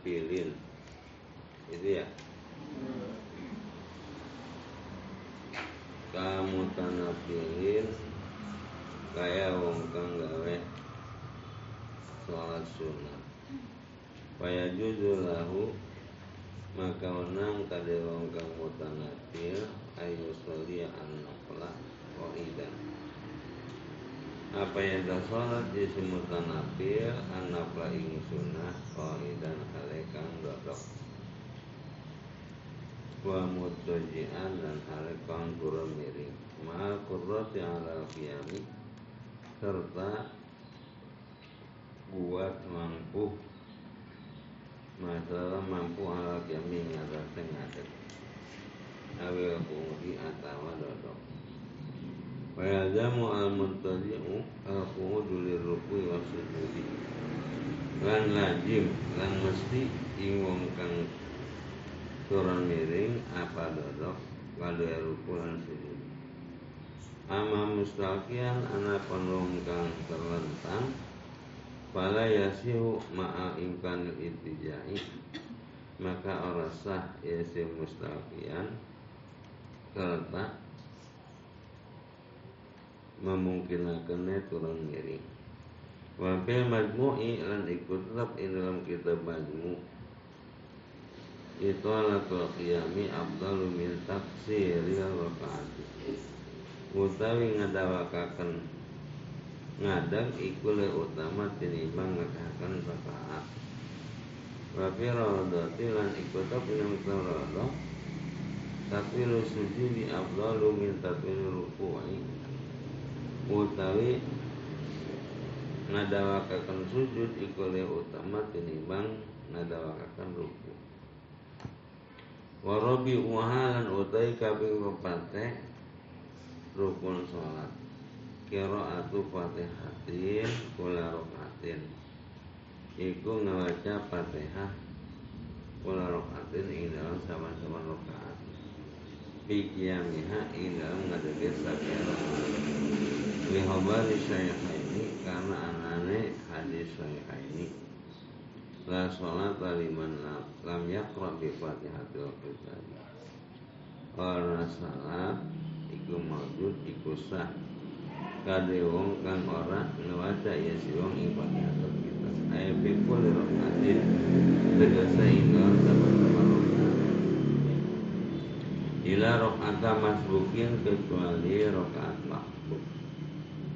pilin itu ya? Kamu tanah pilin kaya wong kang gawe sholat sunat. Faya juzu lahu maka menang kade wong kang mutanafil ayu sholia an nafla qaidan apa yang dah sholat di mutanafil an nafla ing sunnah qaidan alaikan dodok wa mutajian dan alaikan kurang miring ma kurrati ala qiyami serta buat mampu masalah mampu ala kami ngadase ngadeg awil kudi atawa dodok. Wa jamu al muntadi'u al qudu lirruku wa sujudi lan lazim lan mesti ing kang turun miring apa dodok kadu ruku lan sujud ama mustaqian ana wong kang terlentang Fala yasihu ma'a imkanil itijai Maka orang sah yasi mustafian Serta Memungkinkan turun miring Wa fil majmu'i lan ikut tetap dalam kitab majmu' Itu alatul qiyami abdalu min taksiri rakaati Utawi ngadawakakan ngadang iku le utama tinimbang ngakakan rakaat wa fi rawdati lan iku ta punyang rawdah tapi lu sujudi afdalu min tatwil ruku'i. Utawi ngadawakakan sujud iku le utama tinimbang ngadawakakan ruku. Warabi uhalan utai kaping pepate rukun sholat. Qiraatu Fatihatin kula rokaatin Iku ngawaca Fatihah kula rokaatin ing dalam sama-sama rokaat Bikiyamiha ing dalam ngadege sakera Li khabari ini karena anane hadis ini La sholat liman lam, yakra bi Fatihatil Kitab Orang salat iku maujud iku sah. Kade wong kang ora ngewaca ya si wong ing Fatihah kita. Aya pikul rokaatin tegese ingkang sama-sama. Rokaat ila rokaata masbukin kecuali rokaat makbuk.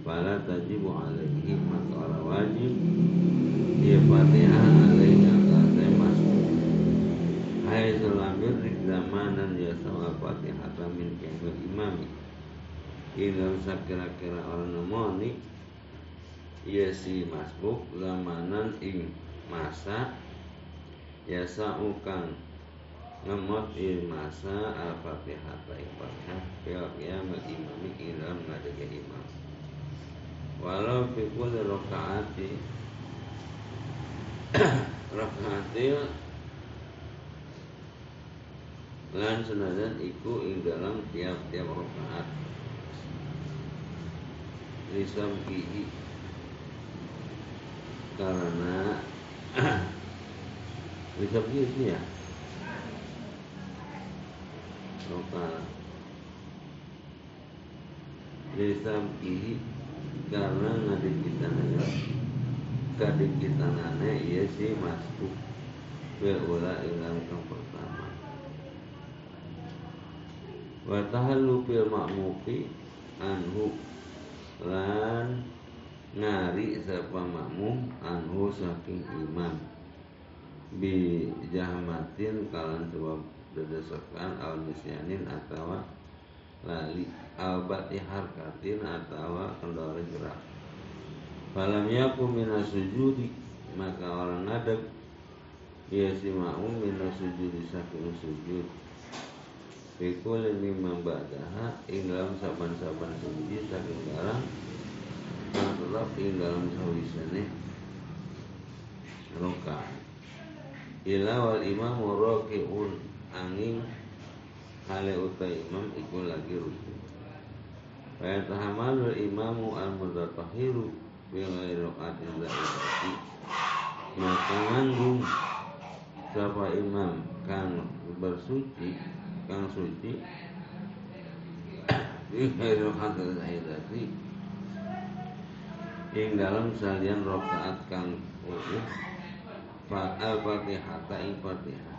Fala tajibu alaihi maka ora wajib. Ya fatihah alaihi atasnya masbuk. Hai selamir zamanan ya sama fatihah min kemil imami Ilam kira-kira orang nemoni. Ya si masbuk lamanan ing masa. Ya sa'ukan ngemot il masa. Al-fatihah ing fatihah Fil qiyamil imami ilam ngadege imam. Walau fi kulli rokaati Rokaati lan senajan iku ing dalam tiap-tiap rokaat lisamkihi karena lisamkihi itu ya? Lokal lisamkihi karena ngadik kita nanya kadik kita nanya iya sih masuk. Wa'ula ilang yang pertama. Wa tahallu fil ma'muki anhu lan ngari sapa makmum anhu saking imam bi jahmatin kalan sebab dedesakan al nisyanin atau lali al bati harkatin atau kendala gerak. Falam yaku minas sujudi maka orang ngadeg ya si makmum minas sujudi saking sujud Fikul ini membadaha ing dalam saban-saban sujud saking barang Tetap ing dalam sawisane roka. Ila wal imam rokiun angin Hale utai imam iku lagi ruku Faya tahamalul imamu al mudatahiru Bila rokatin zaidati maka manggung siapa imam kang bersuci suci. Di khairu hadal aidati ing dalam salian rokaat kang utuh al fatihah ing fatihah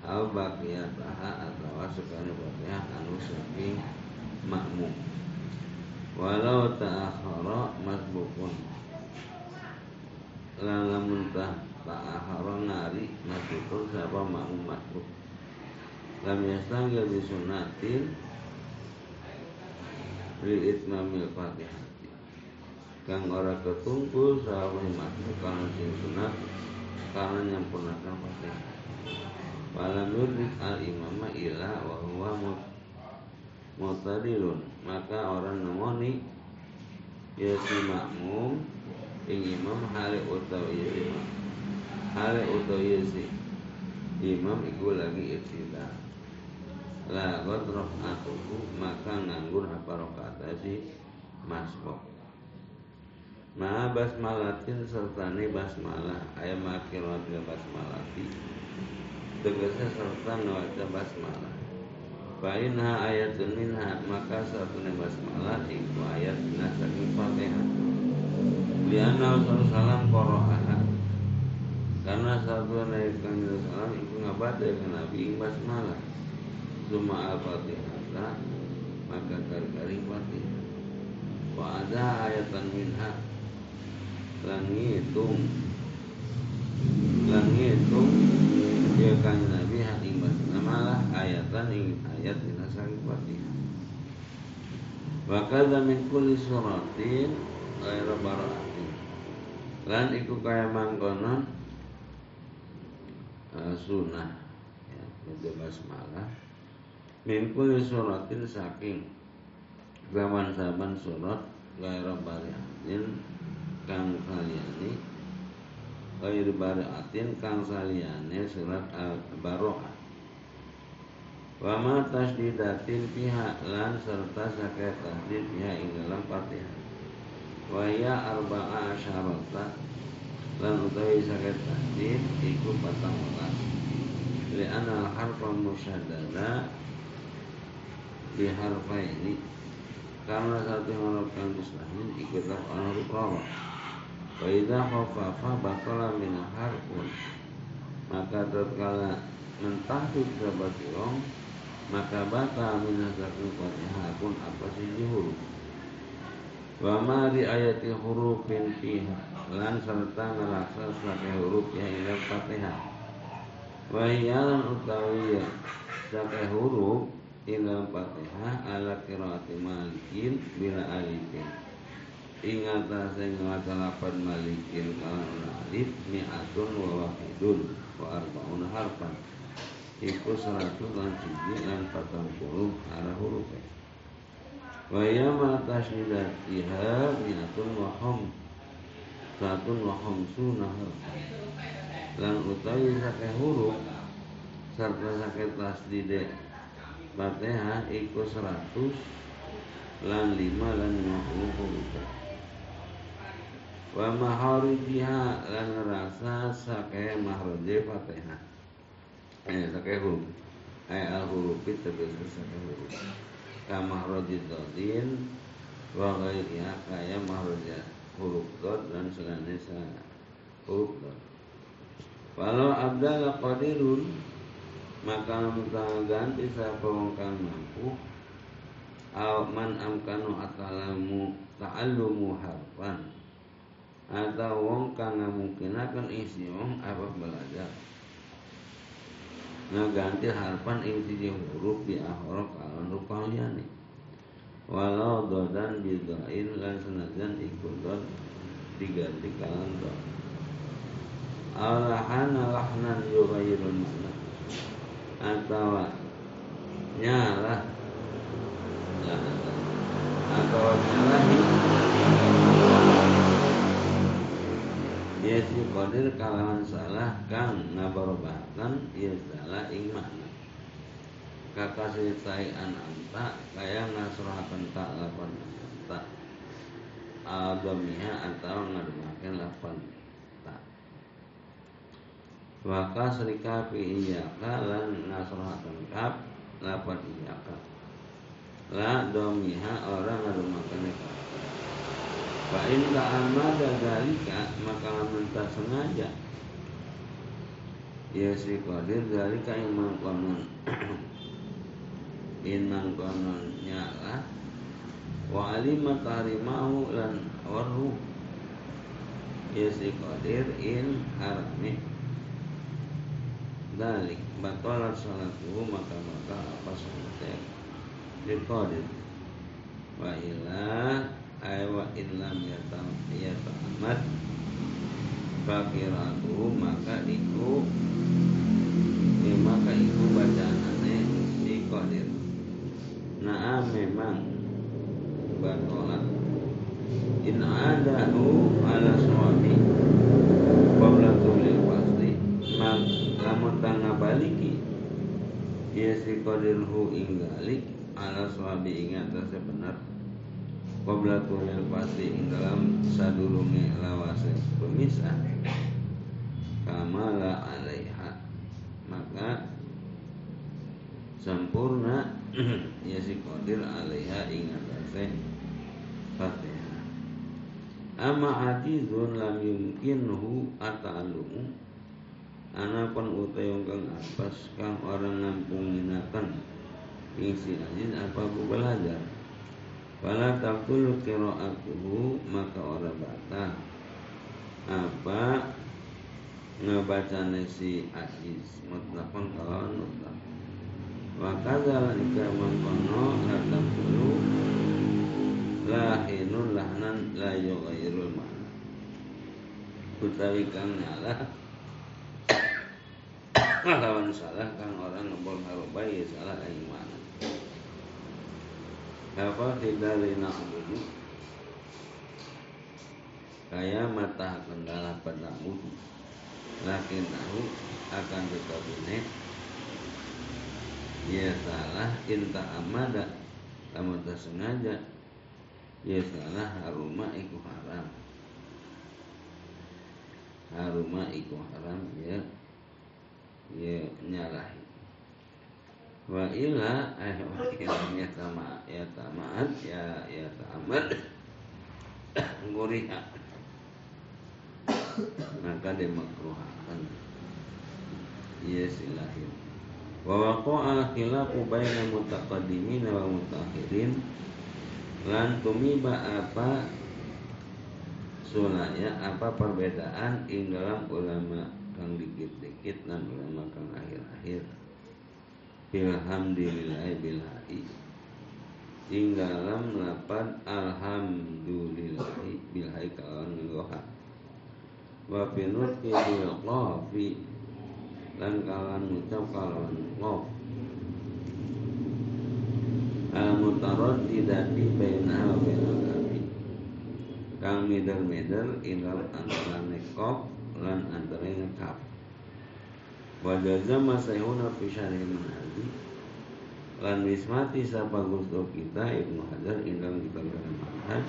al baqiyataha atau sekali fatihah anu saking makmum walau ta'akhara masbukun. Lamun tah ta'akhara ngari masbukun siapa makmum masbuk lam yastanggil bisunatin li itmamil fatihah. Kang ora ketunggu sahabat makmum kana sing sunat karena menyempurnakan fatihah. Walam yudrik al imama ila wa huwa mutadilun Maka orang nemoni Ya si makmum Ing imam hale ya si Hale ya si Imam iku lagi iktida La godrof atuhu Maka nganggur apa rokata si Masbok Ma basmalatin sertani basmalah. Ayam akhirat basmalati. Tegasnya serta nawaca basmalah. Fa'inha ayatun minha maka satu basmalah itu ayat nasakin fatihah Lianna Rasulullah koro'aha Karena satu naik kami Rasulullah itu ngabada ke Nabi basmalah Suma al-fatihah maka kari-kari fatihah Wa ada ayatan minha lang ngitung lang ngitung ya kan nabi hating malah ayatan ing ayat minasari fatihah wa kadza min kulli suratin ghairu bara'atin. Lan iku kaya mangkono uh, sunah ya itu basmalah min kulli suratin saking zaman zaman surat ghairu bara'atin kang saliyane Khair baraatin kang saliyane surat al-baroah Wa ma tasdidatin pihak lan serta sakit tasdid pihak ing dalam Fatihah. Wa ya arba'a asyarata lan utawi sakit tasdid iku patang welas. Li anal harfa musyaddada di harfa ini karena satu huruf yang dislahin ikut huruf rawa Wa idza khaffafa batala min harfun maka tatkala mentahdik sahabat wong maka bata min fatihah pun apa sih huruf wa ma di ayati hurufin fiha lan serta ngerasa sakai huruf ya ila fatihah wa hiyalan utawi sakai huruf ila fatihah ala kiraati malikin bila alifin Ingat sing nglapan malikin kalan alif mi'atun wa wahidun wa arba'un harfan. Iku seratus lan siji lan patang puluh arah huruf. Wa ya ma tasydidatiha mi'atun wa hum satun wa hamsuna harfan. Lan utawi sake huruf serta sake tasdide Fatihah iku seratus lan lima lan lima puluh huruf wa maharijiha lan rasa sake mahroje fatihah eh sake huruf. Ay al huruf itu sake huruf. Ka mahroji dodin wa ghairiha kaya mahroja huruf dod dan selainnya huruf dod Walau abdal qadirun maka ganti sapa wong kang mampu. Aw man amkanu atalamu ta'allumu harfan. Atau wong kang akan isi wong apa belajar. Ganti harpan ing siji huruf di akhir kalan rupa walau dodan bidain lan senajan ikut dod diganti kalan dod alahana lahnan yughayyirul makna atau nyalah atau nyalahi ya si qadir kalawan salah kang ngabarobahkan ya salah ing makna. Kakasih an anta kaya ngasrohakan tak lapan tak adamiha atau ngademakan lapan wa kasri kafi iyaka lan nasrohakan kaf lapan iyaka la domiha orang ngarumakan kaf Fa in ta'amada dalika maka lamun tak sengaja ya si qadir dalika yang mangkonon. In mangkonon nyala wa alima tarimahu lan waru ya si qadir in harami dalik batalat salatuhu maka maka apa salatnya di qadir wa ila ay wa illam yatam yatamat fakiratuhu maka iku ya maka iku bacaanane si qadir nah memang batolat in adahu ala suami qabla tulil pasti mak lamun tanga baliki ya si qadirhu inggalik ala suami ingat benar Qabla tulil pasti dalam sadurunge lawase pemisah. Kamala alaiha. Maka sempurna ya si qadir alaiha ing atase Fatihah Ama ajizun lam yumkinhu ata'alumu Anapun utayong kang apas kang orang ngampunginakan Ing si ajiz apa belajar Fala taqulu qira'atuhu maka ora batal. Apa ngebacane si Aziz mutlakon kalau mutlak. Wa kadzal ika mangkono la taqulu lahinun lahnan la yughairul mana. Utawi kang nyala lawan salah kang orang ngebol harobah ya salah aing mana apa tidak lina dulu kaya mata kendala padamu lakin tahu akan ini. Ya salah inta amada. Tak sengaja. Ya salah haruma iku haram. Haruma iku haram ya ya nyalahi wa ila eh wa ya sama ya tamat ya ya tamat guriha maka dimakruhkan ya silahin. Wa waqa'a khilafu baina mutaqaddimin wa mutaakhirin lan tumiba apa sulaya apa perbedaan ing dalam ulama kang dikit-dikit dan ulama kang akhir-akhir. Bilhamdulillah bilhai Ing dalam lapan Alhamdulillahi bilhai kawan ngeloha Wa binutki bilqafi Dan kawan ngucap kawan qof Al-mutarad tidak baina wa Kang mider-mider inal antara nekop Lan antara nekap Wajazama sayhuna fi syarih manhaji Lan wismati sapa gusto kita Ibnu Hajar indang kita dalam manhaj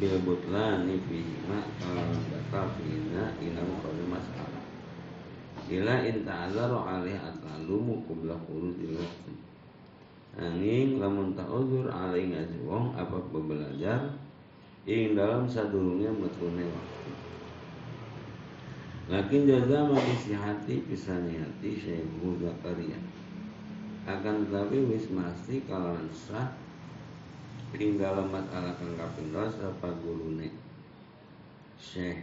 Bil butlani fihima Kalau batal fihina Inam kode masalah. Ila in ta'azaru alih atalumu Kubla kurus waktu Angin lamun ta'udzur alih ngaji wong Apa belajar Ing dalam sadurungnya metrune waktu Lakin jaza mengisi hati pisani hati Syekhu Zakaria Akan tetapi wis masti kalau sah Ing dalam masalah kang kapindo Sapa gurune? Syekh.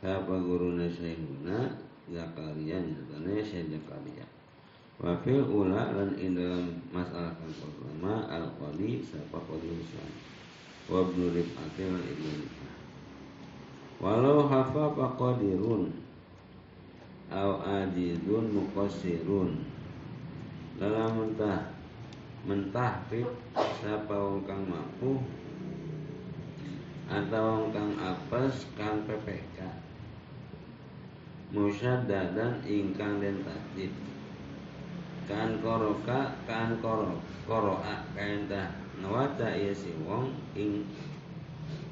Sapa gurune Syekhuna Zakaria Nyatanya Syekh Zakaria Wafil ula dan ing dalam masalah kang pertama Al-Qadi Sapa Qadi Husain Wabnu Rif'atil Ibnu Walau hafa faqadirun Au ajizun muqasirun Dalam mentah Mentahfid Siapa wong kang mampu Atau wong kang apes Kang PPK Musyaddadan ingkang den tajdid Kan koroka Kan koro Koroa Kaintah Nawaca iya si wong Ing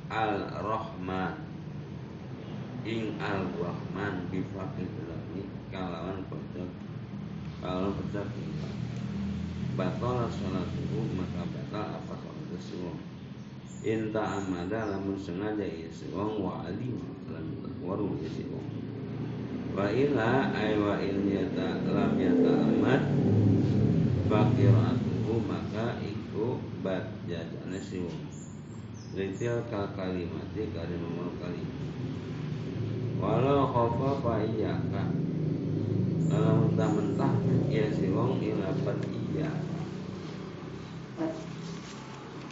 Al-Rahman ing al-rahman bifaqih lami kalawan pecah kalau pecah tinggal batal salatuhu maka batal apa salat wong. Inta amada lamun sengaja isi wong wa alim lam waru isi wong. Wa ila ay wa yata lam yata amat fakiratuhu maka iku bat jajane si wong. Litil kal kalimati kali nomor kalimat Walau khofa pa iya kak Kalau mentah-mentah Ya si wong ilapat iya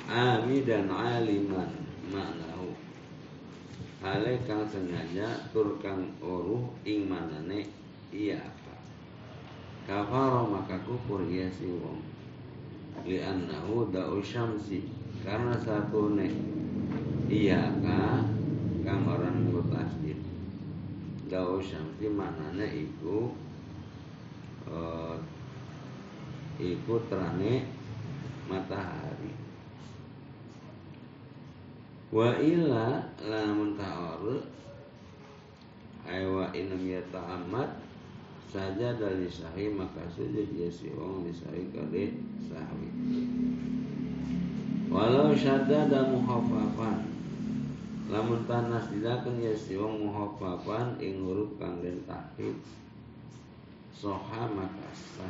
Ami dan aliman maknahu Hale kang sengaja tur kang uruh ing manane iya Kafaro maka kufur ya si wong. Liannahu da'u syamsi. Karena satu nek iya ka kang orang Dau syamsi maknanya iku uh, Iku terane matahari. Wa illa lamun ta'aru Aywa inam yata'amad saja dari sahih maka sujud ya si wong disahih kali sahih Walau syadda dan muhafafan Lamun tanas dilakan ya siwang muhafafan Ing huruf kang den tahid Soha makasa.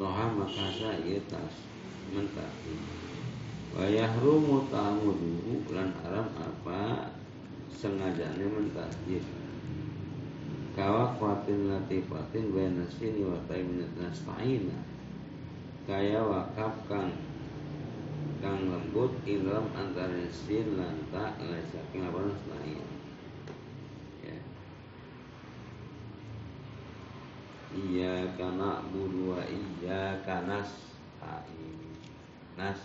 Soha makasa iya tas mentahid Wa yahrumu ta'amuduhu Lan haram apa Sengajane mentahid Kawa kuatin latifatin Bainasini wa taiminat nasta'ina. Kaya wakaf kang kang lembut ilham antara sin lan ta lan saking lain ya. Iya kana budu wa iya kanas nas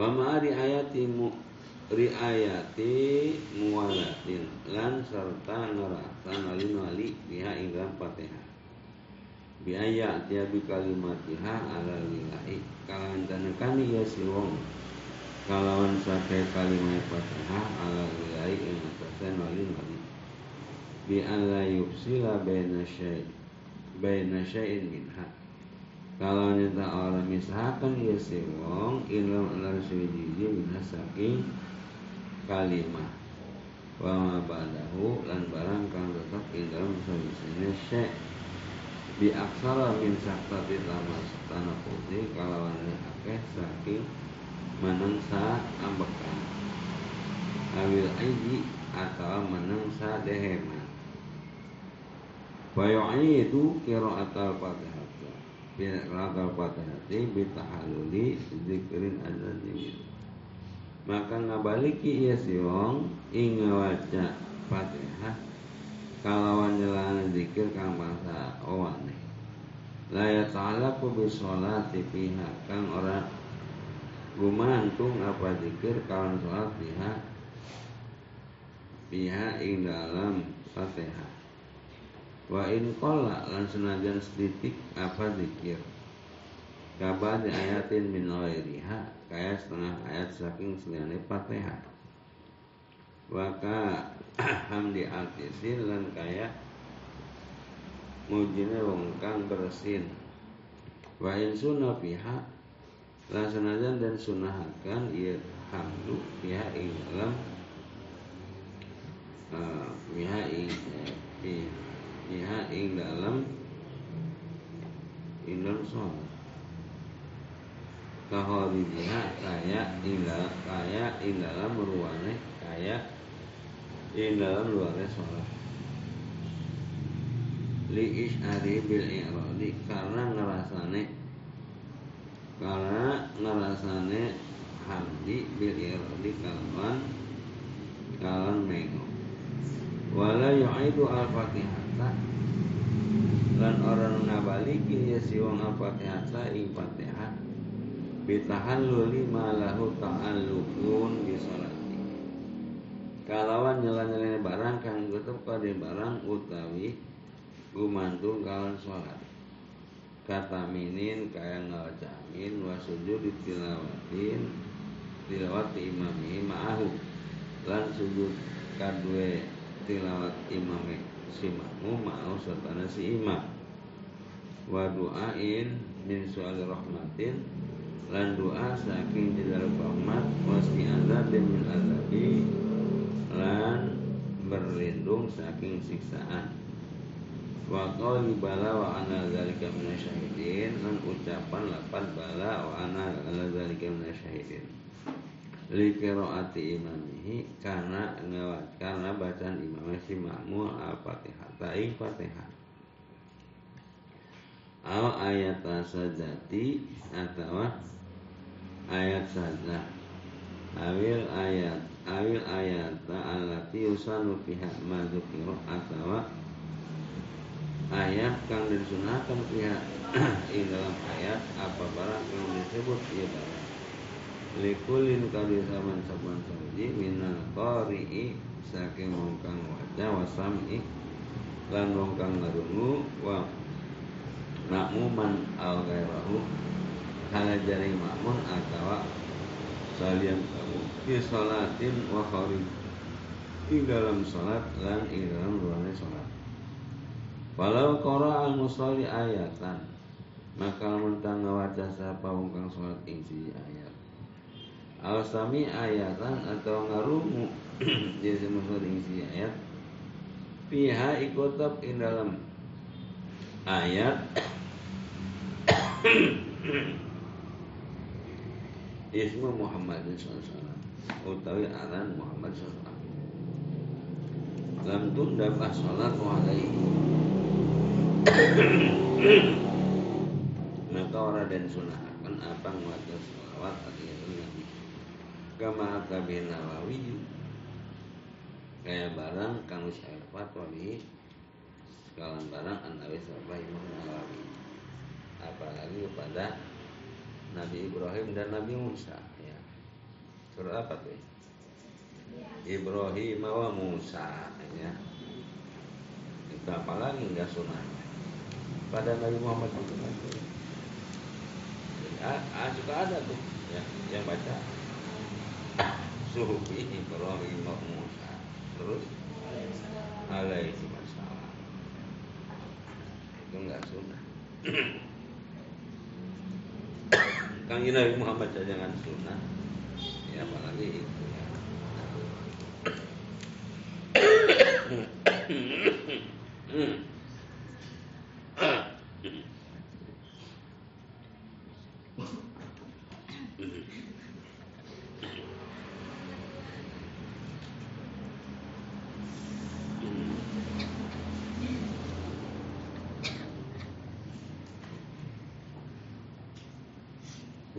wa ma riayati mu riayati muwalatin lan serta ngerasa nali nali biha ingkang fatihah bi ayat dia bi kalimatiha ala lillahi kalan tanekani ya si wong. Kalawan sakai kalimat fatihah ala lillahi ing atase nali nali bi alla yufsila baina syai baina syai'in minha kalau nyata orang misalkan ya si wong ilmu alar suwiji saking kalimah. Wa ma ba'dahu lan barang kang tetap ing dalam sawisine syek. Bi aksara min saktati tamas tanah putih kalawan akeh saking menengsa ambekan. Awil aiji atau menengsa deheman. Bayu'i itu kira atal fatihah Rakal patahati bitahaluli zikrin azazim Maka ngabaliki iya siwong Inga waca fatihah. Kalawan jalan zikir kang bangsa owane La yata'alaku bisolati pihak Kang ora gumantung apa zikir kawan sholat pihak Pihak ing dalam fatihah Wa in qala lan senajan setitik apa zikir? Kaba di ayatin min ghairiha Kaya setengah ayat saking seliane Fatihah Waka hamdi altisin lan kaya Mujine wong kang bersin. Wa in sunnah pihak Lan senajan dan sunahakan Ia hamdu pihak ing dalam uh, Pihak ing eh, fiha ing dalam indon sholat. Kaholidiha kaya ing dalam kaya ing dalam ruane kaya ing dalam luarnya sholat. Li isyari bil i'radi karena ngerasane karena ngerasane hamdi bil kalawan kalawan mengo wala yu'idu al-fatihah lan orang ngabaliki ya si wong al-fatihah ing fatihah bitahalluli ma lahu ta'alluqun bi sholati kalawan nyela-nyelene barang kang tetep kade barang utawi gumantung kawan sholat kata minin kaya ngawacamin wa sujud tilawatin tilawat imami ma'ahu. Lan sujud kadue tilawat imami si makmum ma'ahu serta si imam wa du'ain min su'al rahmatin lan doa saking jadal rahmat wasni azabin min azabi lan berlindung saking siksaan. Wa qali bala wa ana zalika minasyahidin lan ucapan lapan bala wa ana ala zalika minasyahidin li qiraati imamihi karena ngawat karena bacaan imam si makmum al-fatihah ta'ing fatihah. Al ayat sajati atau ayat saja awil ayat awil ayat alati usanu fiha madzukira atau ayat kang disunahkan pihak di dalam ayat apa barang yang disebut ia barang likulin kali zaman saban saji minal qari'i saking mongkang wajah wasami lan mongkang ngarungu wa makmuman al ghairahu kana jaring makmun atau salian kamu. Fi salatin wa kharij ing dalam salat lan ing dalam ruangan salat. Walau kora al musalli ayatan maka mentang ngawaca sapa wong kang salat ing ayat al sami ayatan atau ngarumu jadi maksud ing ayat. Piha ikotab ing dalam. Ayat. Ismu Muhammad SAW Utawi aran Muhammad SAW Lam tunda pas sholat alaihi. Maka orang dan sunnah akan apa ngwajah sholawat Nabi Kama akabi nawawi. Kayak barang kang syair fatwa Sekalan barang an-nawi sabah imam nawawi. Apalagi kepada Nabi Ibrahim dan Nabi Musa ya. Surah apa tuh? Ibrahim wa Musa ya. Itu apalagi enggak sunnah pada Nabi Muhammad itu ah, ah, suka ada tuh ya, yang baca suhufi Ibrahim wa Musa. Terus? Alaihi wasallam itu enggak sunnah. Kang Nabi Muhammad saja jangan sunnah. Ya apalagi itu ya. Hmm.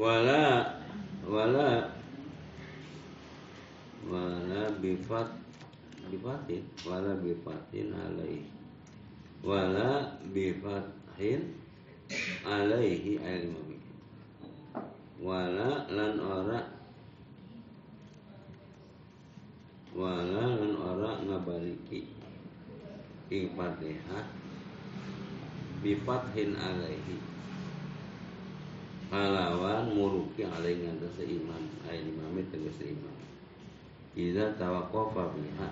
wala wala wala bifat bifatin wala bifatin alaihi wala bifathin alaihi ayat mami wala lan ora wala lan ora ngabaliki ing fatihah bifathin alaihi. Kalawan muruki alaih ngantasa imam Ayat imamit tegasa imam Iza tawakofa biha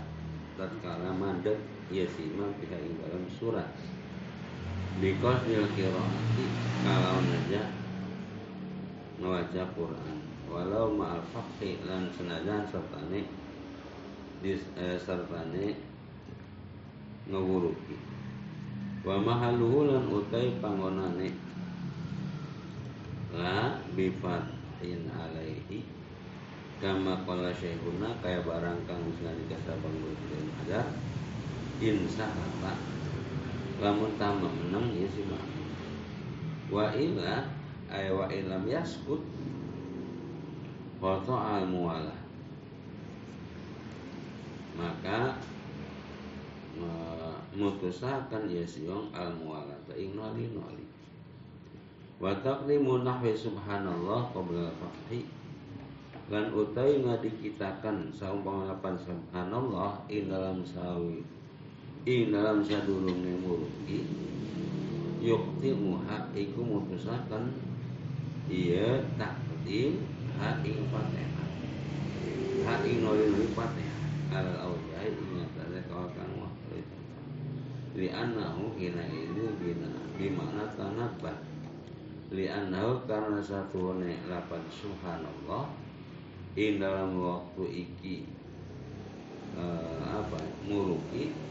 Tatkala mandek Ya si imam pihak ing dalam surat. Bikos nil kiroati Kalau naja Ngewaca Quran. Walau ma'al fakhi Lan senajan sertane dis, eh, Sertane Ngewuruki Wa mahaluhu lan utai pangonane la bifatin alaihi kama qala syekhuna kaya barang kang usna dikasa bangun dan ada insya Allah lamun tamam menang ya si mak wa illa ay wa ilam yaskut foto al muala maka mutusakan ya siong al muala ta ing noli Wa taqdimu nahwi subhanallah qabla fathi. Lan utawi ngadikitakan saumpama lapan subhanallah ing dalam sawi ing dalam sadurunge murugi yukti muha iku mutusakan iya takdim ha ing fatihah ha ing noli fatihah al aujai ing atase kawakan waktu itu. Li annahu hina itu bina bimana tanabah li annahu karena satu lapan subhanallah ing dalam waktu iki uh, apa muruki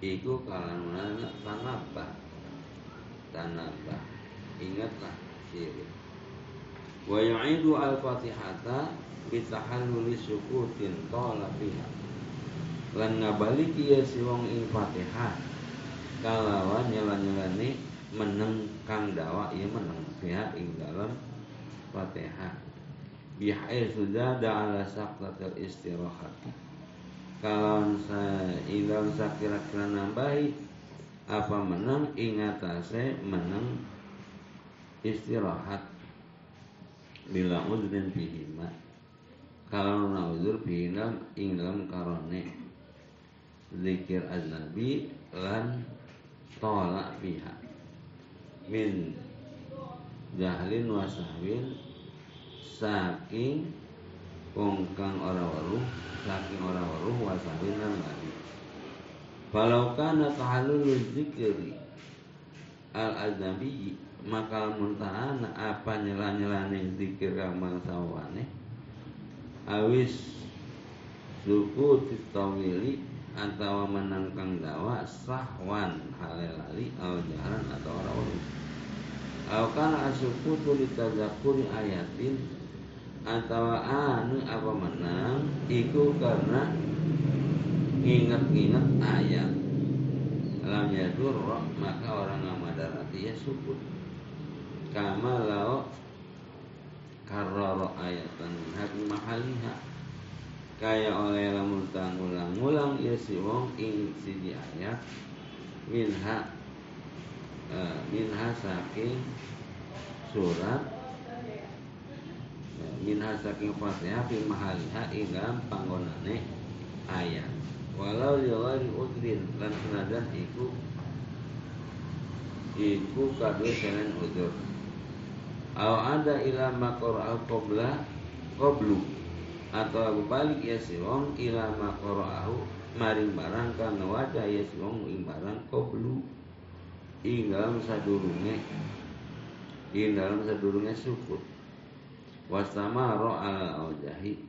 iku kalangan tanabah. Tanabah. Ingatlah syirik. Wa yu'idu al-fatihata bitahalluli sukutin tola fiha. Lan ngabali kiya si wong ing fatihah. Kalawan nyela-nyelani meneng kang dawa ieu meneng fiha ing dalam fatihah. Sudah ada ala saqtatil istirahat kalau saya ilang sakira-kira nambahi apa menang? Ingatase menang istirahat. Bila udrin bihima kalau nauzur bihina ing dalam karone. Zikir aznabi lan tolak pihak. Min jahlin wasahwin saking kongkang ora weruh saking ora weruh wasahwin lan lali Falau kana tahallul zikri al azabi maka muntahana apa nyela-nyelane zikir kang mangsawane awis suku titawili atau menangkang dawa sahwan halelali al jalan atau orang orang Au kana asuku tulitazakuri ayatin atau anu apa menang iku karena ingat-ingat ayat. Lam yadur maka orang ngamadarati ya sukut kama lau karrara ayatan hak mahaliha. Kaya oleh lamun ngulang-ngulang ya si wong ing siji ayat. Minha uh, minha saking surat minha saking Fatihah fi mahaliha ing panggonane ayat walau liwali udrin lan senajan iku iku kadue selain udur Aw ada ila maqra'u qabla qablu atau balik ya si wong ila maqra'u maring barang kana wajah ya si wong ing barang qablu ing dalam sadurunge ing dalam sadurunge sukut wastamaro ala aujahi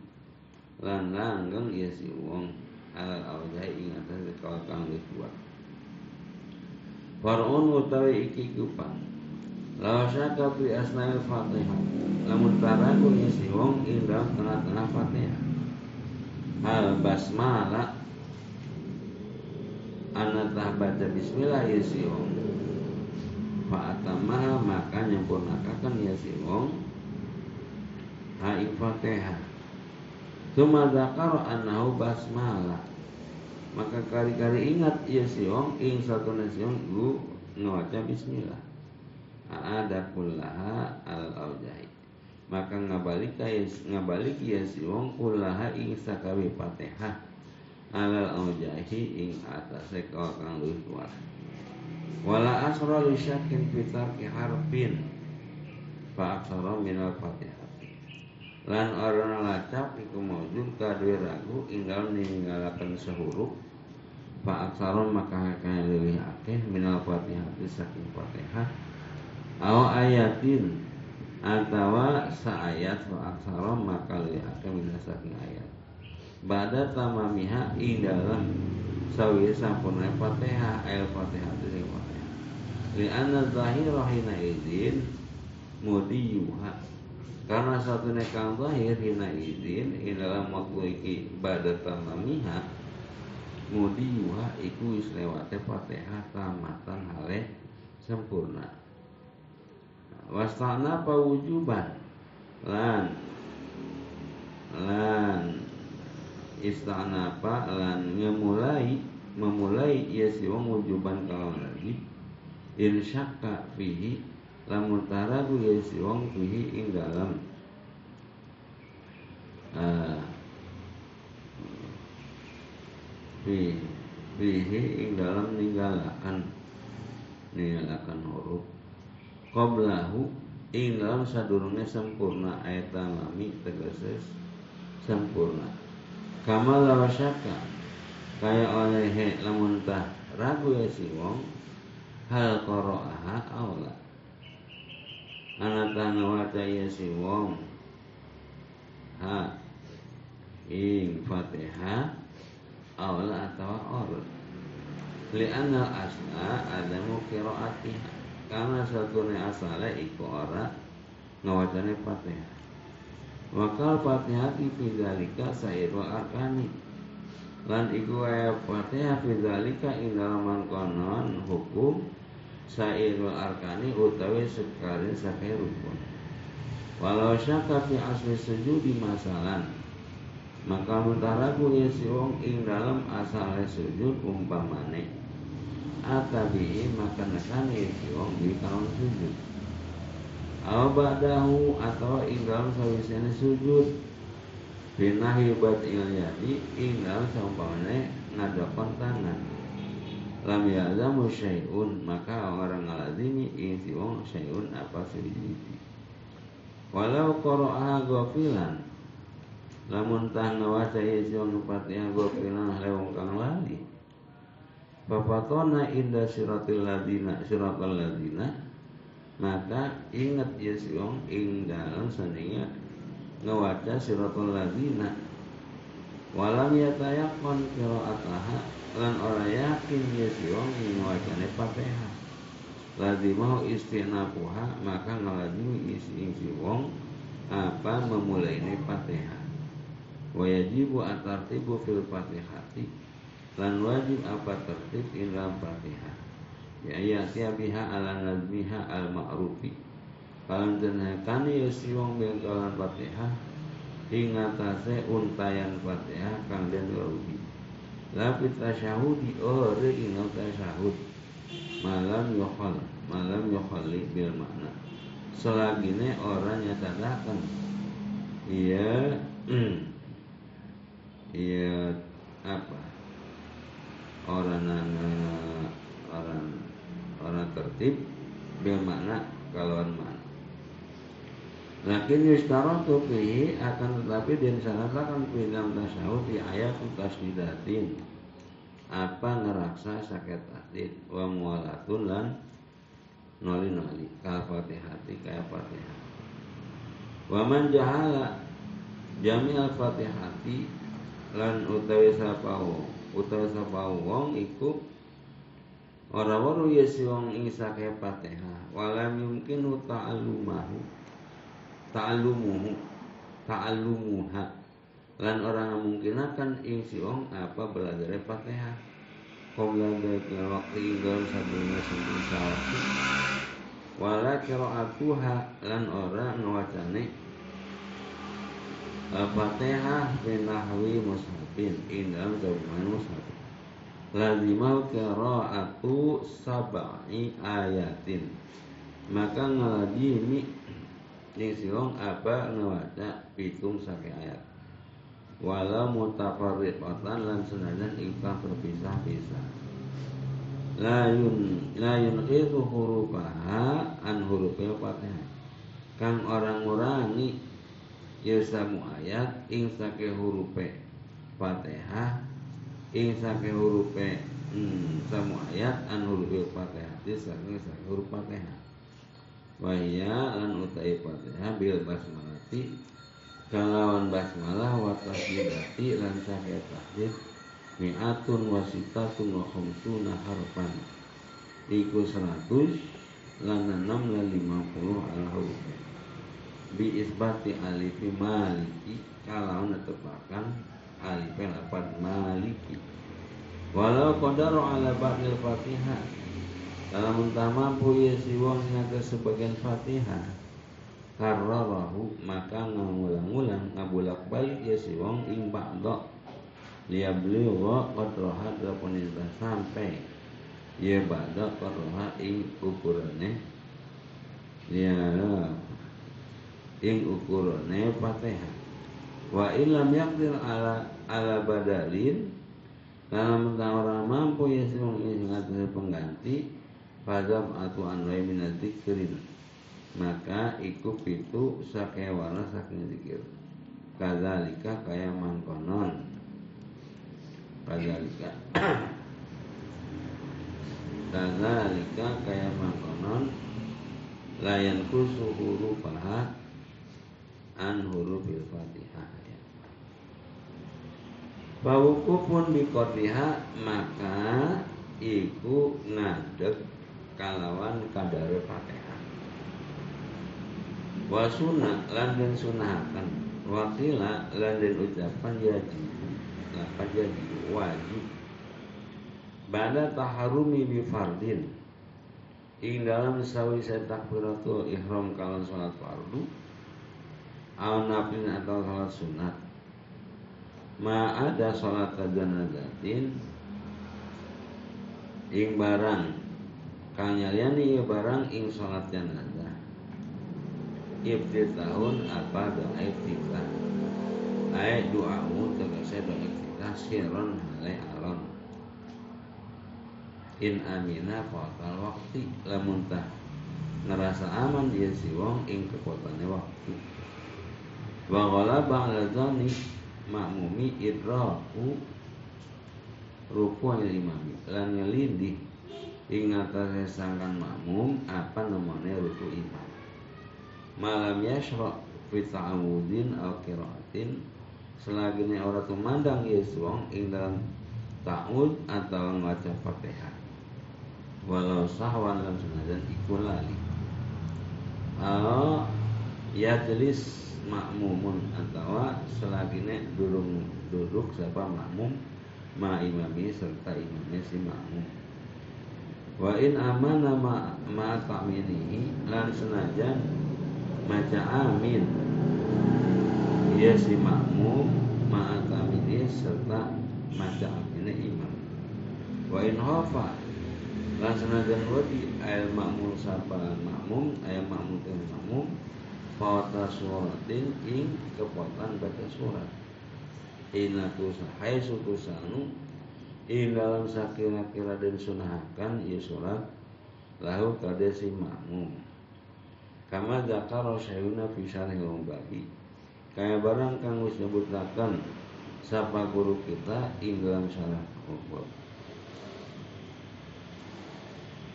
lan langgeng ya si wong ala aujahi ing atas kal kang wis kuat Farun utawi iki kupang Lawa syaka fi asna'il fatihah. Lamun taraku ya si wong ing tengah-tengah fatihah. Hal basmalah Anak baca bismillah ya si wong. Fa'atamaha maka nyempurnakakan ya si wong Ha'ing Fatihah Tuma dakar anahu basmalah Maka kari-kari ingat ya siong Ing satu nasiong Gu ngawaca bismillah. Ada kullaha al aujahi Maka ngabalik ya ngabalik ya siong kullaha ing sakawi Fatihah alal aujahi ing atas kang luwih kuat. Wala asra syakin fitarki harfin. Fa aksara minal fatihah lan orang lacap iku maujud kadue ragu inggal ninggalakan sehuruf fa aksaron maka kaya lebih akeh minal fatihah saking fatihah. Aw ayatin atawa saayat fa aksaron maka lebih akeh minal saking ayat. Bada tamamiha ing dalam sawi sampurna fatihah ayat fatihah itu fatihah. Li anna izin mudiyuha karena satu nekang zahir hina izin in dalam waktu iki badat tamamiha mudi yuha iku wis lewate Fatihah tamatan hale sempurna. Wastana pawujuban. Lan lan istana apa lan memulai memulai ya si wong wujuban kalau lagi irsyaka fihi lamun taragu ya si wong fihi ing dalam uh, fihi ing dalam ninggalakan ninggalakan huruf. Qablahu ing dalam sadurunge sempurna ayat lami tegese sempurna kama lawasaka kaya oleh lamun tah ragu ya si wong hal qara'aha aula anata nawaca ya si wong ha. Ing fatihah aula atau or li'anna asla adamu qiraatiha. Karena satune asale iku ora ngawacane fatihah Wakal fatihah fi dzalika sairul arkani. Lan iku wae Fatihah ing dalam konon hukum sairul arkani utawi sekali sakai rukun. Walau syaka fi asli sujudi masalan maka mutaraku ya si wong ing dalam asal sujud umpamane. Atabi maka nekani si wong di kawan sujud. Aw ba'dahu atau ing dalam sawisene sujud. Binahi il yadi Inggal seumpamanya ngadokon tangan Lam ya'zamu syai'un Maka orang ngalazimi Isi wong syai'un apa sujudi Walau koro'aha gofilan Lamun tah ngawaca isi wong Fatihah gofilan Lewong kang lali. Bapatona indah siratil ladina Siratil ladina Maka ingat ya si wong Ing dalam seninya ngawaca siratul ladina. Walam yatayakon qiraataha lan ora yakin ya si wong ngawacane Fatihah mau istinapuha maka ngalazimi isi isi wong apa memulai ini Fatihah wajibu atartibu fil Fatihati lan wajib apa tertib dalam Fatihah ya ya biha ala nazmiha al ma'rufi Kalan denekani ya si wong bengkalan Fatihah ingatase untayan Fatihah kang den rugi. Lapi tasyahudi ore ingat tasyahud. Malam yokhal malam yokhali bil makna. Selagine orang nyatadakan iya iya apa? Orang orang orang tertib bil makna kalauan makna Lakin yustaratu fihi akan tetapi disyaratkan fi dalam tasyahud di ayat tasdidatin. Apa ngeraksa sakit hati wa mualatun lan noli noli kal fatihati kaya fatihah wa man jahala jami al fatihati lan utawi sapa utawi sapa wong iku ora waru yesi wong ing sakit fatihah walam yumkin ta'allumahu ta'allumuhu ta'allumuha. Lan orang memungkinkan ing si wong apa belajar Fatihah qabla dalika waktu inggal sabuna sing sawati wala qira'atuha lan ora ngwacane Fatihah binahwi mushafin ing dalam jawaban mushaf lazimah qira'atu sab'i ayatin. Maka ngalajimi ning siwong apa ngawaca pitung saking ayat. Wala mutafarriqatan lan senajan ingkang terpisah-pisah la yun la itu hurufaha an hurufil Fatihah kang orang ngurangi ya samu ayat ing sake hurufe Fatihah ing sake hurufe hmm, samu ayat an hurufil Fatihah saking sake huruf Fatihah Wahya lan utai Fatihah bil basmalati. Kalawan basmalah wa tasbihati lan sahih tasbih mi'atun wasitatun wa khamsuna harfan. Iku 100 lan 6 lan 50 al huruf. Bi isbati alifi maliki. Kalawan netepakan alif lapan maliki. Walau qadaru ala ba'dil fatihah dalam entah mampu ya si wong ngatas sebagian fatihah. Kararahu maka ngulang-ulang ngabulak balik ya si wong ing ba'da liya beliau qadraha delapan sampai. Ya ba'da qadraha ing ukurannya liya ing ukurannya fatihah. Wa ilam yakdir ala ala badalin. Kalau orang mampu ya sih mengingat pengganti pada atau anwai minadzikrin maka iku pitu sakewana saking zikir kadzalika kaya mangkonon. Kadzalika kadzalika kaya mangkonon. Layan kusu hurufaha an hurufil fatihah. Bawuku pun bikotiha maka iku ngadeg kalawan kadare fatihah. Wa sunnah lan den sunahaken wakila lan den ucapan wajib lapan jadi wajib. Bada taharumi bi fardin. Ing dalam sawi takbiratul ihram kalan salat fardu Au nafin atau salat sunat Ma ada salat janazatin Ing barang Kang nyaliani barang ing salat janazah Ibtitahun apa doa ibtitah Ayat doamu tegasnya doa ibtitah Siron halai alon. In amina fatal waktu lamun tah ngerasa aman dia si wong ing kekuatannya waktu. Wa ghalaba ala dzani makmumi idraku ruku imami lan ngelindi ing atase sangkan makmum apa namanya ruku imam malam yashra fi ta'awudin al qiraatin. Selagi orang tumandang yes wong ing dalam ta'ud atau ngaca Fatihah walau sahwan lam senajan ikut lali. Ya jelis makmumun atau selagine durung duduk siapa makmum ma imami serta imamnya si makmum wa in amana ma ma ta'minihi lan senajan maca amin. Ya si makmum ma ta'minihi serta maca aminnya imam wa in hafa lan senajan wadi ayat makmum sapa makmum ayat makmum dan makmum fawata suratin ing kepotan baca surat. Ina tusahai sutusanu ing dalam sakira-kira dan sunahakan ya surat lahu kadesi makmum. Kama zakaro syayuna fi syarhil babi kaya barang kang wis nyebutaken sapa guru kita ing dalam syarah bab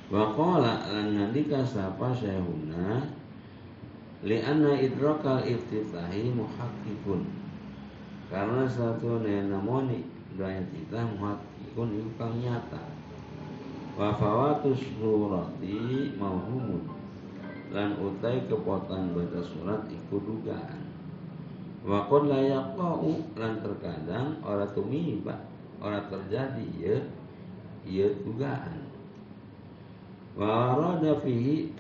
Waqala lan ngendika sapa syekhuna li anna idrakal iftitahi muhaqqqiqun. Karena satu nenamoni doa kita muhaqqqiqun itu kang nyata. Wa fawatus surati mauhumun lan utai kepotan baca surat iku dugaan. Wa qad la yaqau lan terkadang ora tumiba, ora terjadi ya ya dugaan wa arada fihi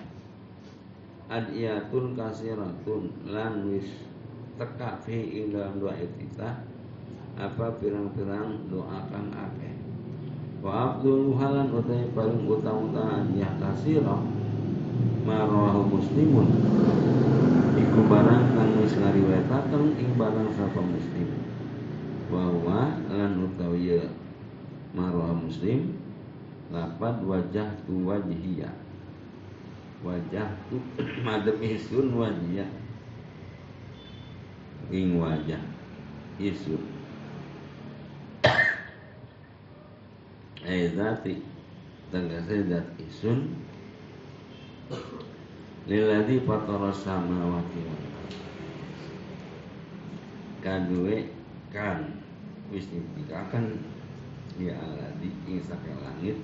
adiyatun kasiratun lan wis teka fi ing dalam doa iftitah apa pirang-pirang doa kang akeh wa abdul halan utai paling utama ya kasirah. Marawahu muslimun. Iku barang kang wis ngariwayataken ing barang sapa muslim. Bahwa lan utawi ya marwah muslim Lapat wajah tu wajhiya. Wajah tu madem isun wajhiya. Ing wajah isun Aizati Tegasi dat isun Liladi patara sama wakil Kadue kan Wis akan Ya aladi ing langit.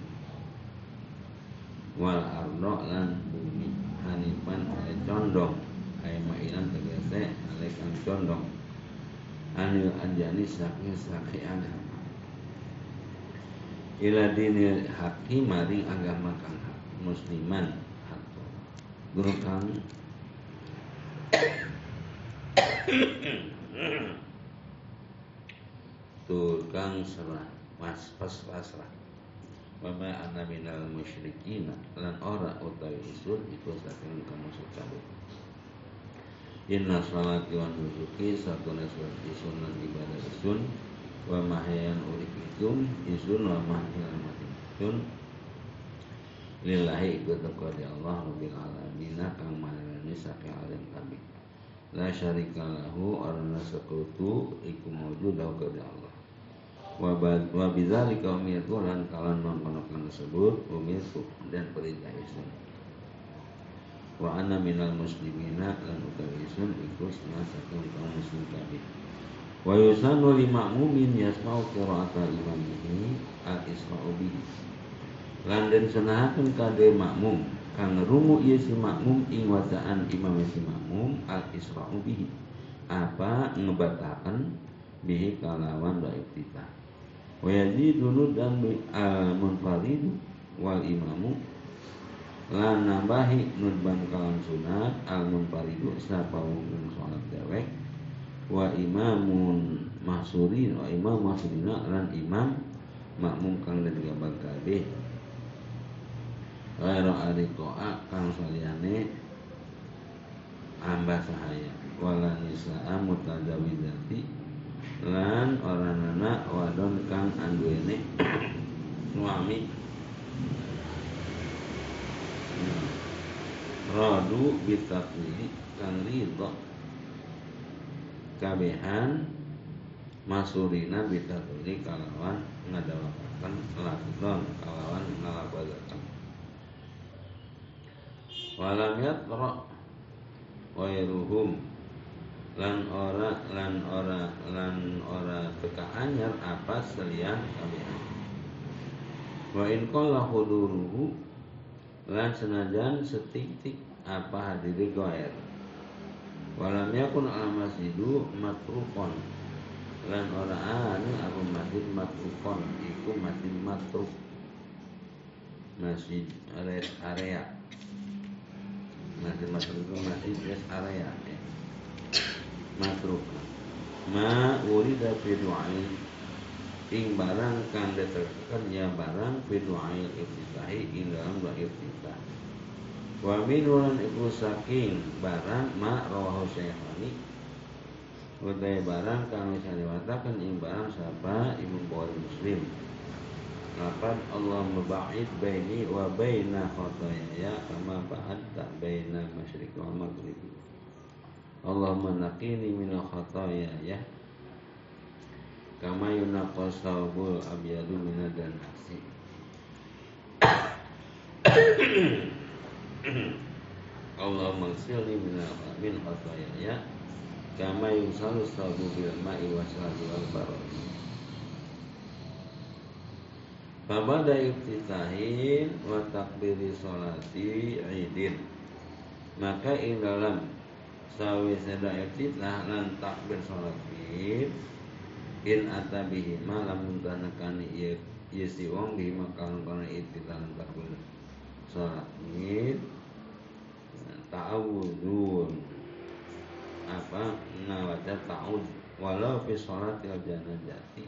Wal ardo lan bumi. Hanifan ale condong. Ay mailan tegese ale kang condong. Anil anjani saking saki agama ila dinil haki mari agama kang hak musliman. Hak guru kang tukang serah pas pas pasrah Wama anna minal musyrikin lan ora utawi usul iku saking kamu cabut. Inna salati wa nusuki satuna suatu sunan ibadah sun wa mahyan urikitum isun wa mahyan matikum lillahi ikut kepada Allah Rabbil Alamin kang manani saking alim kami. La syarika lahu arana sekutu iku maujud lahu kepada Allah. Wa bidzalika umirtu lan kalan mengkonokan tersebut umirtu dan perintah isun wa anna minal muslimina lan utawi isun iku kaum muslim kabeh wa yusanu li ma'mumin yasma'u qira'ata imamihi al-isra'u bihi. Lan den senahaken kade makmum kang rumu ieu si makmum ing wacaan imam si makmum al isra'u bihi. Apa ngebatakan bihi kalawan wa iftitah wa yazidunu dan al munfarid wal imamu. Lan nambahi nudban kalam sunat al munfaridu sapa wong salat dewek wa imamun mahsurin wa imam mahsurina lan imam makmum kang dan juga kabeh. Ghairu ari to'a kang saliyane amba sahaya wala nisa'a mutadawidati lan anak wadon kang anduene suami. Radu bitakwili kang ridho kabehan masurina bitakwili kalawan ngadawakan lakdon kalawan ngalabazakan walam yatra wairuhum lan ora lan ora lan ora teka anyar apa selian kabehan. Wa in qala huduruhu lan senajan setitik apa hadiri goer walam yakun al masjidu matrukon. Lan ora anu apa masjid matrukon iku masjid matruk. Masjid area. Masih masuk itu masih rest area ya. Matruk. Ma urida fi Ing barang kan diterkan ya barang fi du'ai iftitahi ing dalam doa iftitah Wa minulan iku saking barang ma rawahu syekhani Wadai barang kang bisa diwatakan ing barang sapa Imam Bukhari Muslim. Lapan Allah memba'id baini wa baina khotoyaya Kama ba'adta baina masyrik wa maghribi Allah menakini mina khotoyaya Kama yunaqas sawbul abiyadu mina dan nasi Allah magsili mina min khotoyaya Kama yunsalu sawbu bil ma'i wa wal baroni Fabada iftitahin wa takbiri sholati idin. Maka ing dalam sawi seda iftitah lan takbir sholat id In atabihi malam tanakani iya iya si wong di makan kana iftitah lan takbir sholat id Ta'awudun. Apa? Ngawaca ta'ud. Walau fi sholat il janajati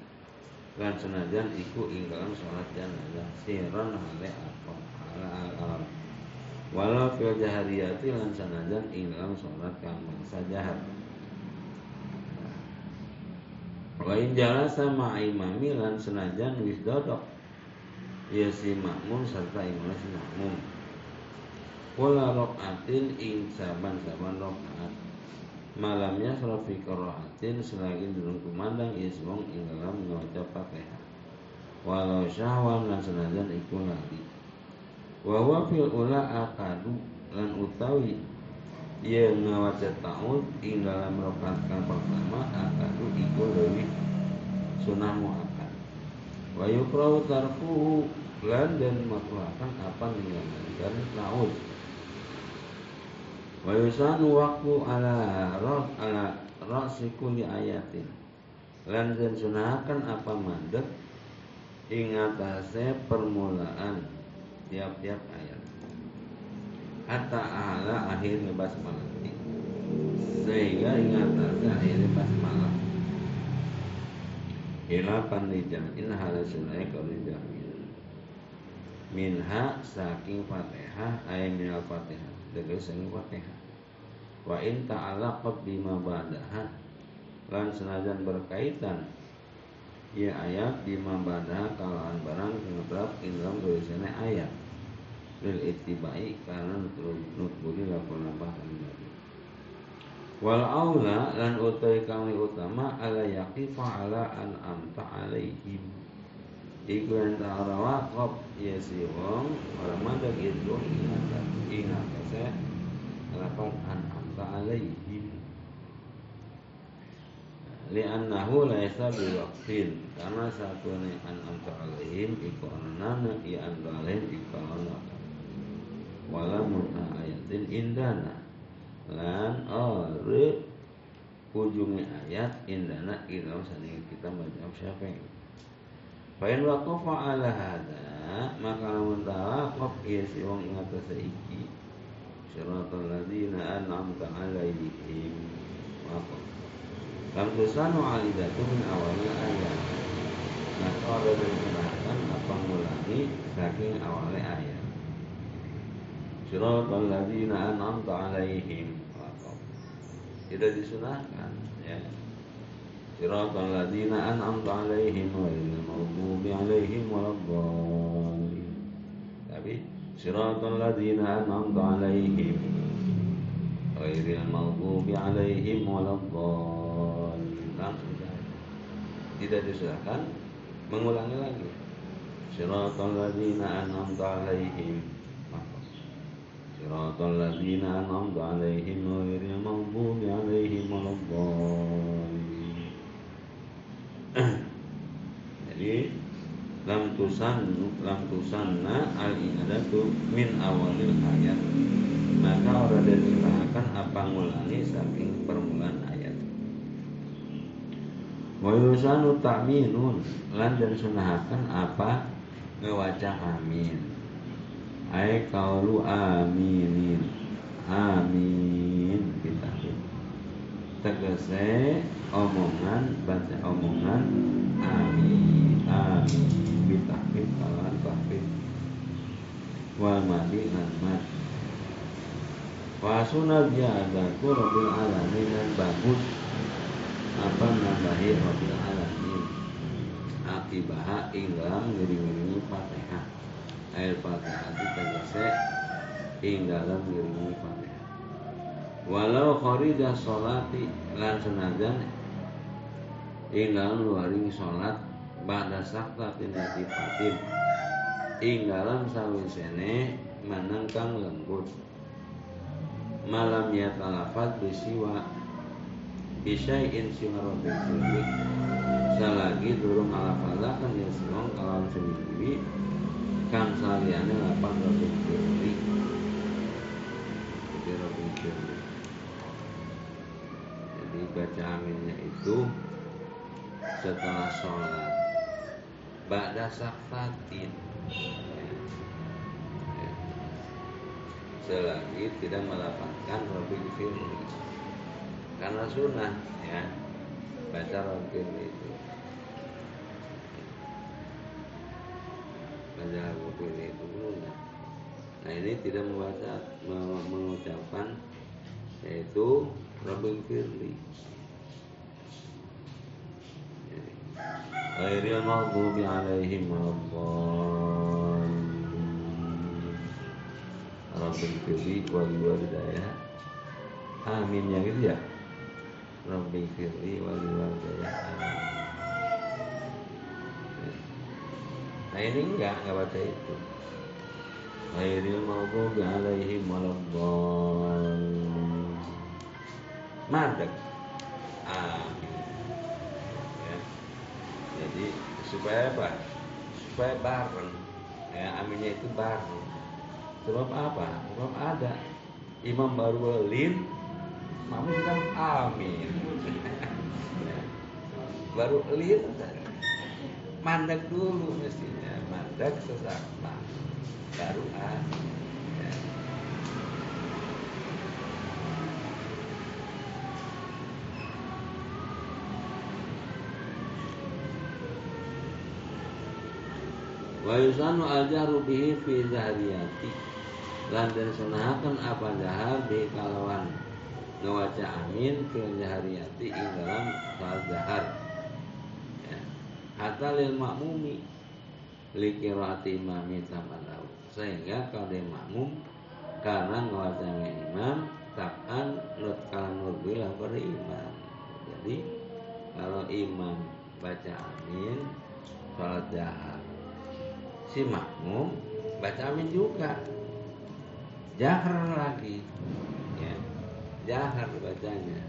lan senajan iku ing dalam salat jenazah siron hale apa ala alam. Walau fil jahariyati lan senajan ing dalam salat kang mangsa jahat wa in jalasa ma imami lan senajan wis dodok ya si makmum serta imam si makmum. Kula rokaatin ing saban-saban rokaat malamnya serafi korohatin selagi durung kumandang is wong ing dalam ngawaca fatihah. Walau syahwan lan senajan iku lali. Wa fil ula akadu lan utawi ia ngawaca ta'ud ing dalam rokaat kang pertama akadu iku lebih sunah muakkad wa tarkuhu lan dan makruhakan apa ninggalkan ta'ud Wa yusanu waktu ala ras ala rasi kulli ayatin. Lan den sunahaken apa mandek ing atase permulaan tiap-tiap ayat. Hatta ala akhir basmalah. Sehingga ing atase akhir basmalah. Hilafan li jam'in hala sunai kauli jam'in Minha saking fatihah ayat minal fatihah. Tegese saking fatihah. Wa in ta'allaqat bima ba'daha. Lan senajan berkaitan ya ayat bima ba'daha kalaan barang ngetrap indram tulisannya ayat. Lil ittibai karena nutbuli lakon nambah wal aula lan utai kami utama ala yaqifa ala an amta alaihim. Iku yang tak wakop ya si wong. Orang mana itu ingat ingat saya. Lapan an amta alaihim. Li'annahu laisa biwaqtin karena satu ni an amta alaihim iku anana ya an alaihim iku anana wala mutna ayatin indana lan ore ujungnya ayat indana kita kita baca syafi'i Fain waqafa ala hada maka lamun tawaqaf ya si wong ing atas iki siratal ladzina an'amta alaihim. Waqaf lam tusanu alidatu min awalnya ayat. Maka ada disunahkan apa ngulangi saking awalnya ayat siratal ladzina an'amta alaihim. Tidak disunahkan ya. Siratal ladzina an'amta alaihim ghairil maghdubi alaihim waladdallin. Tapi siratal ladzina an'amta alaihim ghairil maghdubi alaihim wa langsung kan? tidak disunahkan mengulangi lagi. Siratal ladzina an'amta alaihim. صراط الذين أنعمت عليهم غير المغضوب عليهم ولا الضالين jadi lam tusan lam tusanna al inadatu min awalil ayat maka orang dan diusahakan apa ngulangi saking permulaan ayat wa yusanu ta'minun lan dan sunahakan apa ngewaca amin ay kaulu aminin. Amin. Kita tegese omongan baca omongan. Amin. Amin. Bitahfid kalan tahfid wal madi lan mad Wasuna biadatu Rabbil Alamin dan bagus. Apa nambahi Rabbil Alamin? Akibaha inglam ngiringi fatihah air fatihah itu tegese inggalan ngiringi fatihah walau kharija sholati lan senajan inggalan luaring sholat pada sakta tinati fatim inggalan sawisene manangkang lembut. Malam ya talafat bisiwa bisyai'in siwa rabbil kulli salagi durung alafazakan ya siwang kalam sendiri kang saliane lapan rabbil kulli jadi rabbil kulli jadi baca aminnya itu setelah sholat. Ba'da sakfatin ya. Selagi tidak melapatkan Rabbi Firli Karena sunnah ya. Baca Rabbi Firli itu ada mukmin itu. Nah ini tidak membaca mengucapkan yaitu Rabbil Firli. Ghairil maghdubi alaihim waladdallin. Rabbil wali wali daya Amin ya gitu ya. Rabbil Firli wali daya. Amin. Nah ini enggak enggak baca itu. Ghairil maghdubi alaihim waladdallin Madek Amin. Jadi supaya apa? Supaya bareng. Ya aminnya itu bareng. Sebab apa? Sebab ada. Imam baru lin mamu kan amin. Baru lin mandek dulu mestinya mandek sesama baru amin wa yusanu aljaru bihi fi zahriyati lan den sunahaken apa jahar di kalawan ngawaca amin fil jahariyati ing dalam salat jahar ya. hatta lil makmumi li qiraati imami tamanau sehingga kalau dia makmum karena ngawaca imam takan lut kalan bilang pada imam jadi kalau imam baca amin salat jahar si makmum baca amin juga. Jahar lagi. Ya jahar bacanya.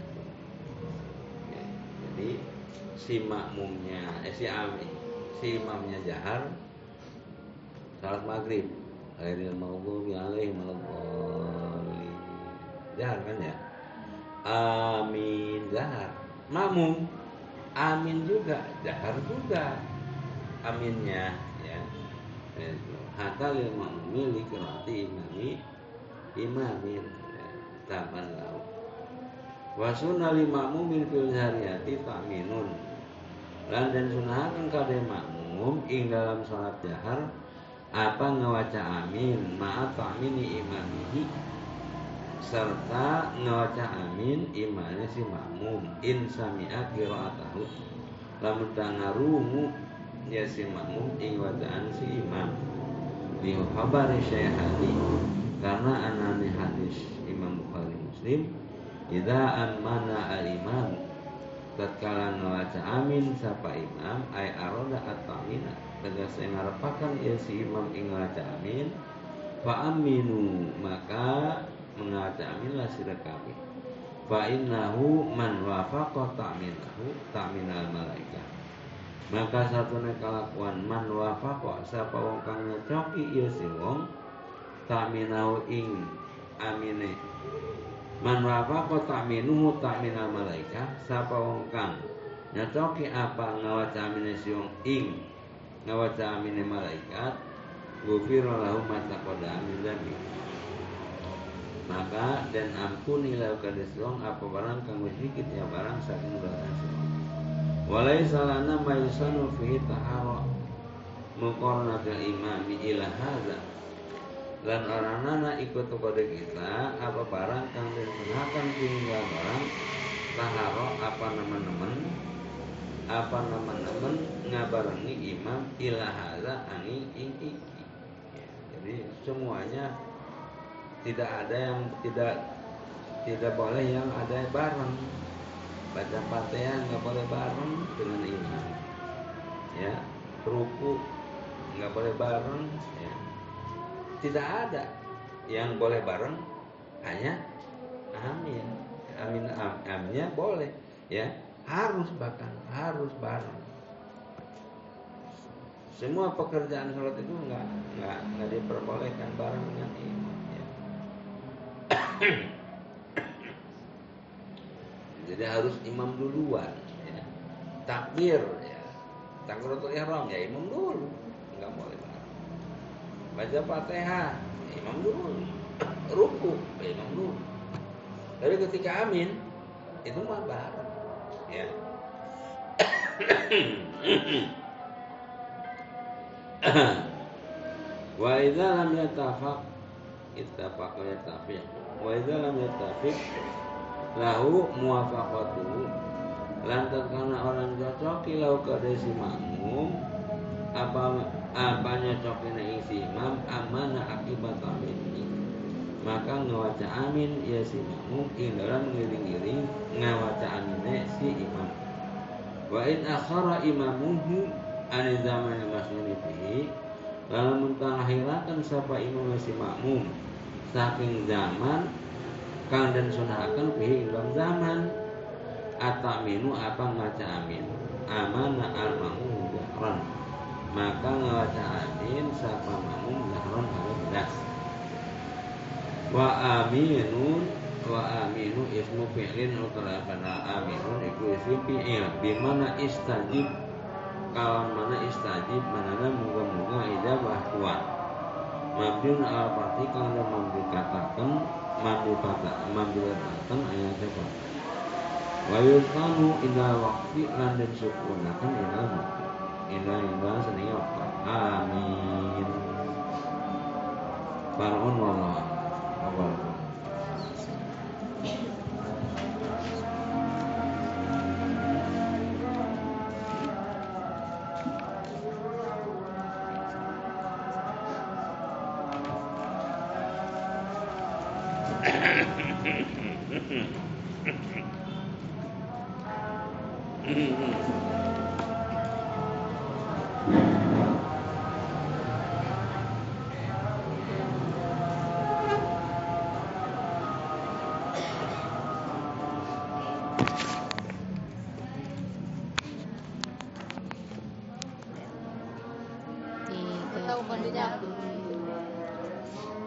Ya, jadi si makmumnya eh, si amin si imamnya jahar salat maghrib. Akhirnya maghdubi alaihim waladdallin jahar kan ya? Amin jahar makmum amin juga jahar juga. Aminnya ya. Hatta lil makmumi li qiraati imami imamin taman lau wa sunna lil fil zariyati ta'minun. Lan dan sunahaken kade makmum ing dalam salat jahar apa ngawaca amin? Ma'a ta'mini imamihi. Serta ngawaca amin imannya si makmum. In sami'a qira'atahu. Lamun tangarungu ya si makmum ing wacaan si imam. Di khabar syaihani karena anani hadis Imam Bukhari Muslim Ida amana al-imam tatkala ngawaca amin sapa imam ay aroda at-tamina tegas ngarepakan ya si imam ing amin fa aminu maka mengawaca amin lah sira kami fa innahu man wafaqa ta'minahu ta'minal malaika maka satu kelakuan man wafaqa sapa wong kang nyocoki ya si wong ta'minahu ing amine. Man wafaqa ta'minuhu ta'minal malaika sapa wong kang nyocoki apa ngawaca amine si wong ing ngawaca amine malaikat gufira lahu ma taqaddama min dzambi maka dan ampuni lau kades wong apa barang kang sedikit ya barang saking dosa walai salana ma yusanu fihi tahara. Muqarnatul imami ila hadza. Dan orang nana ikut kepada kita apa barang kang disunahkan tinggal barang taharo apa nama-nama apa nama-nama ngabarengi imam ila hadza ani ing iki ya, jadi semuanya tidak ada yang tidak tidak boleh yang ada bareng. Baca fatihah nggak boleh bareng dengan imam. Ya ruku nggak boleh bareng ya. Tidak ada yang boleh bareng hanya amin. Amin am, aminnya boleh ya harus bahkan harus bareng semua pekerjaan sholat itu nggak nggak nggak diperbolehkan bareng dengan imam jadi harus imam duluan ya. takbir ya. Takbiratul ihram ya imam dulu. Nggak boleh bareng baca fatihah ya, imam dulu. Ruku ya, imam dulu. Tapi ketika amin itu mah bareng ya. Wa idza lam yatafaq ittafaqa yatafiq wa idza lam yatafiq lahu muwafaqatuhu. Lantas karena orang cocoki lau kada si makmum apa apanya cokina isi imam amana akibat ini maka ngawaca amin ya si makmum ing dalam ngiring-ngiring ngawaca aminnya si imam. Wa in akhara imamuhu an zaman masnuni fihi lalu mentahirakan siapa imam si makmum saking zaman kang dan sunahakan fihi dalam zaman. Ataminu apa ngaca amin amana al makmum jahran maka ngaca amin siapa makmum jahran harus das wa aminun wa aminu ismu fi'lin utara pada aminun iku ismu fi'il. Bimana istajib kawan mana istajib mana muga-muga ijabah kuat mabdun al fati kalau mampu katakan mampu kata mampu katakan ayat sepat wa yusanu ila waqti lan sukunakan ila waqti. Ila ila seni waktu. Amin. Farun wallah wabarakatuh